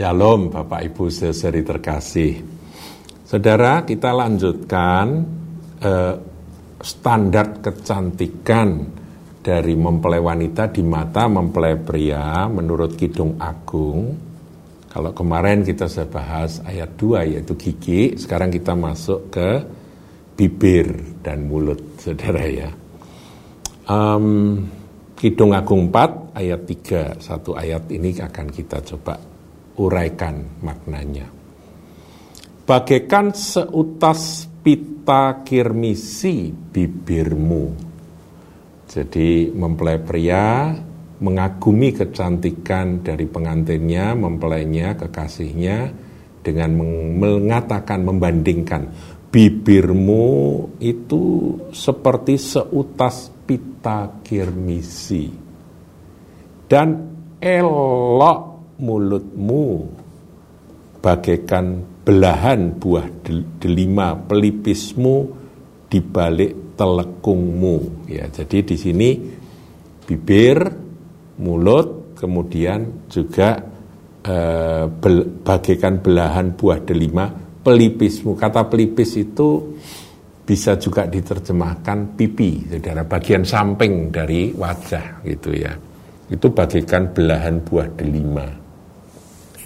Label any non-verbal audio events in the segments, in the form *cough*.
Shalom Bapak Ibu saudari terkasih. Saudara, kita lanjutkan eh, standar kecantikan dari mempelai wanita di mata mempelai pria menurut Kidung Agung. Kalau kemarin kita sudah bahas ayat 2 yaitu gigi, sekarang kita masuk ke bibir dan mulut, saudara ya. Um, Kidung Agung 4 ayat 3, satu ayat ini akan kita coba uraikan maknanya. Bagaikan seutas pita kirmisi bibirmu. Jadi mempelai pria mengagumi kecantikan dari pengantinnya, mempelainya, kekasihnya dengan mengatakan, membandingkan bibirmu itu seperti seutas pita kirmisi dan elok mulutmu bagaikan belahan buah delima pelipismu di balik telekungmu. Ya jadi di sini bibir mulut kemudian juga eh, bagaikan belahan buah delima pelipismu. Kata pelipis itu bisa juga diterjemahkan pipi saudara bagian samping dari wajah gitu ya. Itu bagaikan belahan buah delima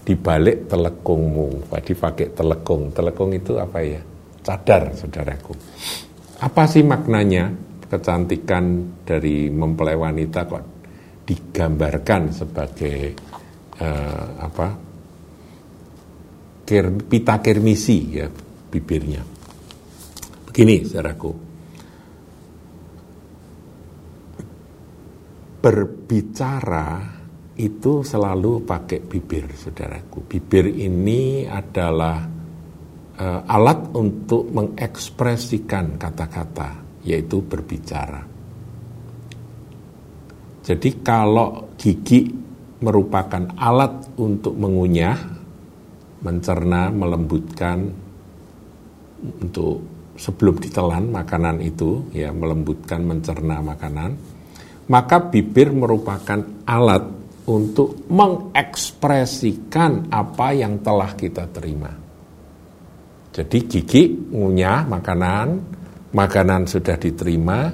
di balik telekungmu. Tadi pakai telekung. Telekung itu apa ya? Cadar, saudaraku. Apa sih maknanya kecantikan dari mempelai wanita kok digambarkan sebagai uh, apa? Kir, pita kirmisi ya bibirnya. Begini, saudaraku. Berbicara itu selalu pakai bibir, saudaraku. Bibir ini adalah uh, alat untuk mengekspresikan kata-kata, yaitu berbicara. Jadi kalau gigi merupakan alat untuk mengunyah, mencerna, melembutkan untuk sebelum ditelan makanan itu, ya melembutkan, mencerna makanan, maka bibir merupakan alat untuk mengekspresikan apa yang telah kita terima. Jadi gigi ngunyah makanan, makanan sudah diterima,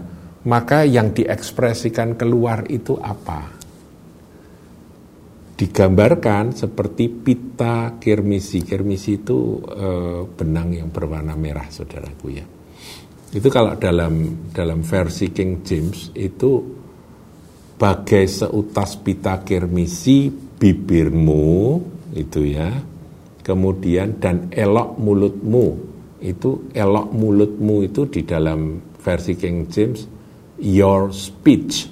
maka yang diekspresikan keluar itu apa? Digambarkan seperti pita kirmisi. Kirmisi itu e, benang yang berwarna merah, saudaraku ya. Itu kalau dalam dalam versi King James itu bagai seutas pita kirmisi bibirmu itu ya kemudian dan elok mulutmu itu elok mulutmu itu di dalam versi King James your speech.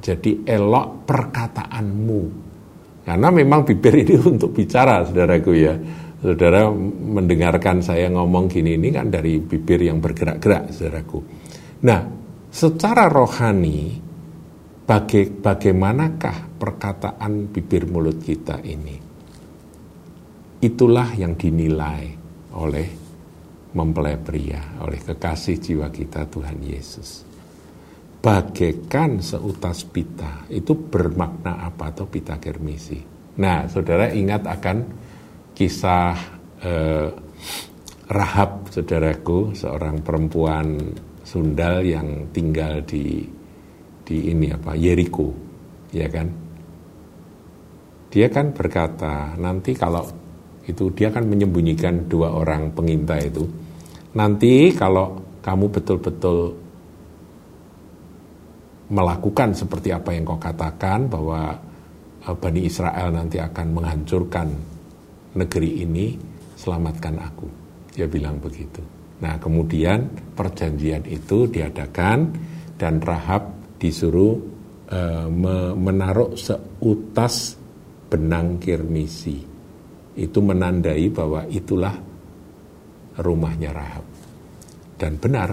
Jadi elok perkataanmu. Karena memang bibir ini *laughs* untuk bicara saudaraku ya. Saudara mendengarkan saya ngomong gini ini kan dari bibir yang bergerak-gerak saudaraku. Nah secara rohani Baga bagaimanakah perkataan bibir mulut kita ini? Itulah yang dinilai oleh mempelai pria, oleh kekasih jiwa kita Tuhan Yesus. Bagaikan seutas pita, itu bermakna apa atau pita kermisi. Nah, saudara ingat akan kisah eh, Rahab, saudaraku, seorang perempuan sundal yang tinggal di di ini apa Yeriko ya kan? Dia kan berkata nanti kalau itu dia kan menyembunyikan dua orang pengintai itu nanti kalau kamu betul-betul melakukan seperti apa yang kau katakan bahwa eh, Bani Israel nanti akan menghancurkan negeri ini selamatkan aku. Dia bilang begitu. Nah kemudian perjanjian itu diadakan dan Rahab disuruh uh, menaruh seutas benang kirmisi. Itu menandai bahwa itulah rumahnya Rahab. Dan benar,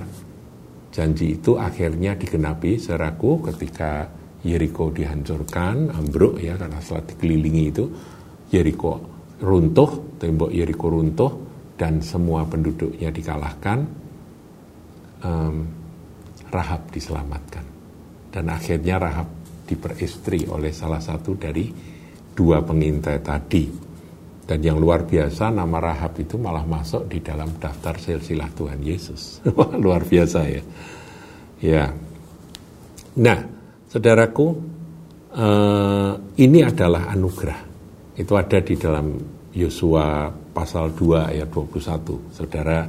janji itu akhirnya digenapi seraku ketika Yeriko dihancurkan, ambruk ya karena setelah dikelilingi itu Yeriko runtuh, tembok Yeriko runtuh dan semua penduduknya dikalahkan. Um, Rahab diselamatkan dan akhirnya Rahab diperistri oleh salah satu dari dua pengintai tadi. Dan yang luar biasa nama Rahab itu malah masuk di dalam daftar silsilah Tuhan Yesus. *laughs* Luar biasa ya. Ya. Nah, saudaraku, eh, ini adalah anugerah. Itu ada di dalam Yosua pasal 2 ayat 21. Saudara,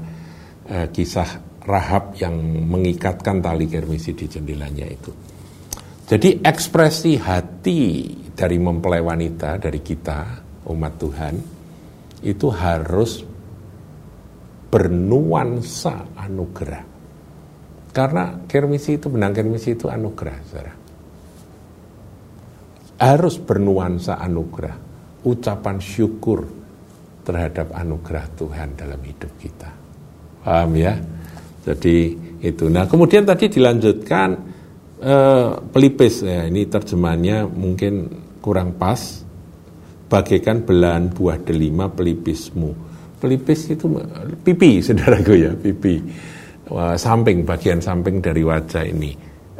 eh, kisah Rahab yang mengikatkan tali kermisi di jendelanya itu. Jadi ekspresi hati dari mempelai wanita, dari kita, umat Tuhan, itu harus bernuansa anugerah. Karena kermisi itu, benang kermisi itu anugerah, saudara. Harus bernuansa anugerah, ucapan syukur terhadap anugerah Tuhan dalam hidup kita. Paham ya? Jadi itu. Nah kemudian tadi dilanjutkan eh, pelipis, ya, ini terjemahannya mungkin kurang pas bagaikan belahan buah delima pelipismu. Pelipis itu pipi, *laughs* saudaraku ya, pipi. Samping, bagian samping dari wajah ini.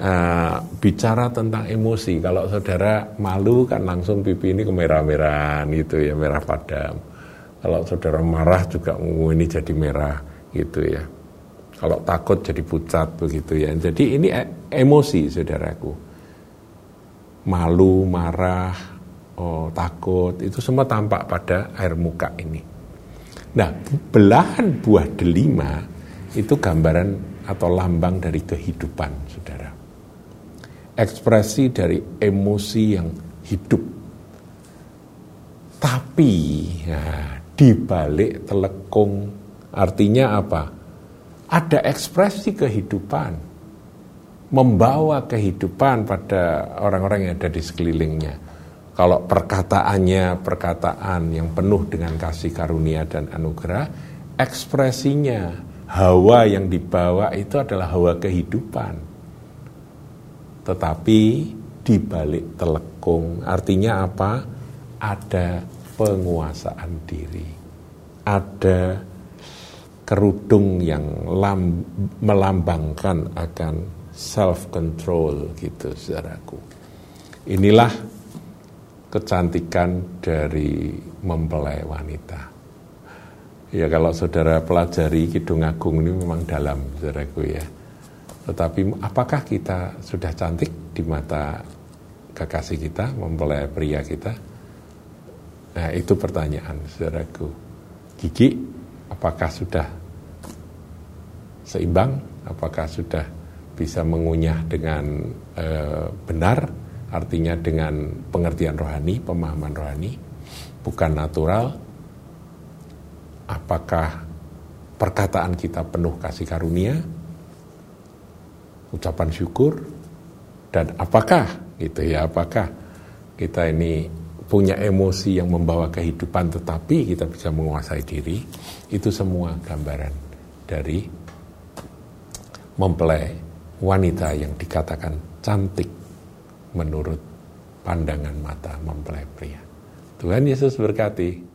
Uh, bicara tentang emosi, kalau saudara malu kan langsung pipi ini kemerah-merahan gitu ya, merah padam. Kalau saudara marah juga, oh, ini jadi merah gitu ya. Kalau takut jadi pucat begitu ya. Jadi ini e, emosi saudaraku. Malu, marah, oh, takut, itu semua tampak pada air muka ini. Nah, belahan buah delima itu gambaran atau lambang dari kehidupan, saudara. Ekspresi dari emosi yang hidup. Tapi, ya, di balik telekung, artinya apa? Ada ekspresi kehidupan, membawa kehidupan pada orang-orang yang ada di sekelilingnya kalau perkataannya perkataan yang penuh dengan kasih karunia dan anugerah, ekspresinya, hawa yang dibawa itu adalah hawa kehidupan. Tetapi di balik telekung, artinya apa? Ada penguasaan diri. Ada kerudung yang lam, melambangkan akan self control gitu saudaraku. Inilah kecantikan dari mempelai wanita. Ya kalau saudara pelajari Kidung Agung ini memang dalam, saudaraku ya. Tetapi apakah kita sudah cantik di mata kekasih kita, mempelai pria kita? Nah itu pertanyaan, saudaraku. Gigi, apakah sudah seimbang? Apakah sudah bisa mengunyah dengan uh, benar artinya dengan pengertian rohani, pemahaman rohani, bukan natural. Apakah perkataan kita penuh kasih karunia, ucapan syukur, dan apakah gitu ya, apakah kita ini punya emosi yang membawa kehidupan tetapi kita bisa menguasai diri, itu semua gambaran dari mempelai wanita yang dikatakan cantik menurut pandangan mata mempelai pria. Tuhan Yesus berkati.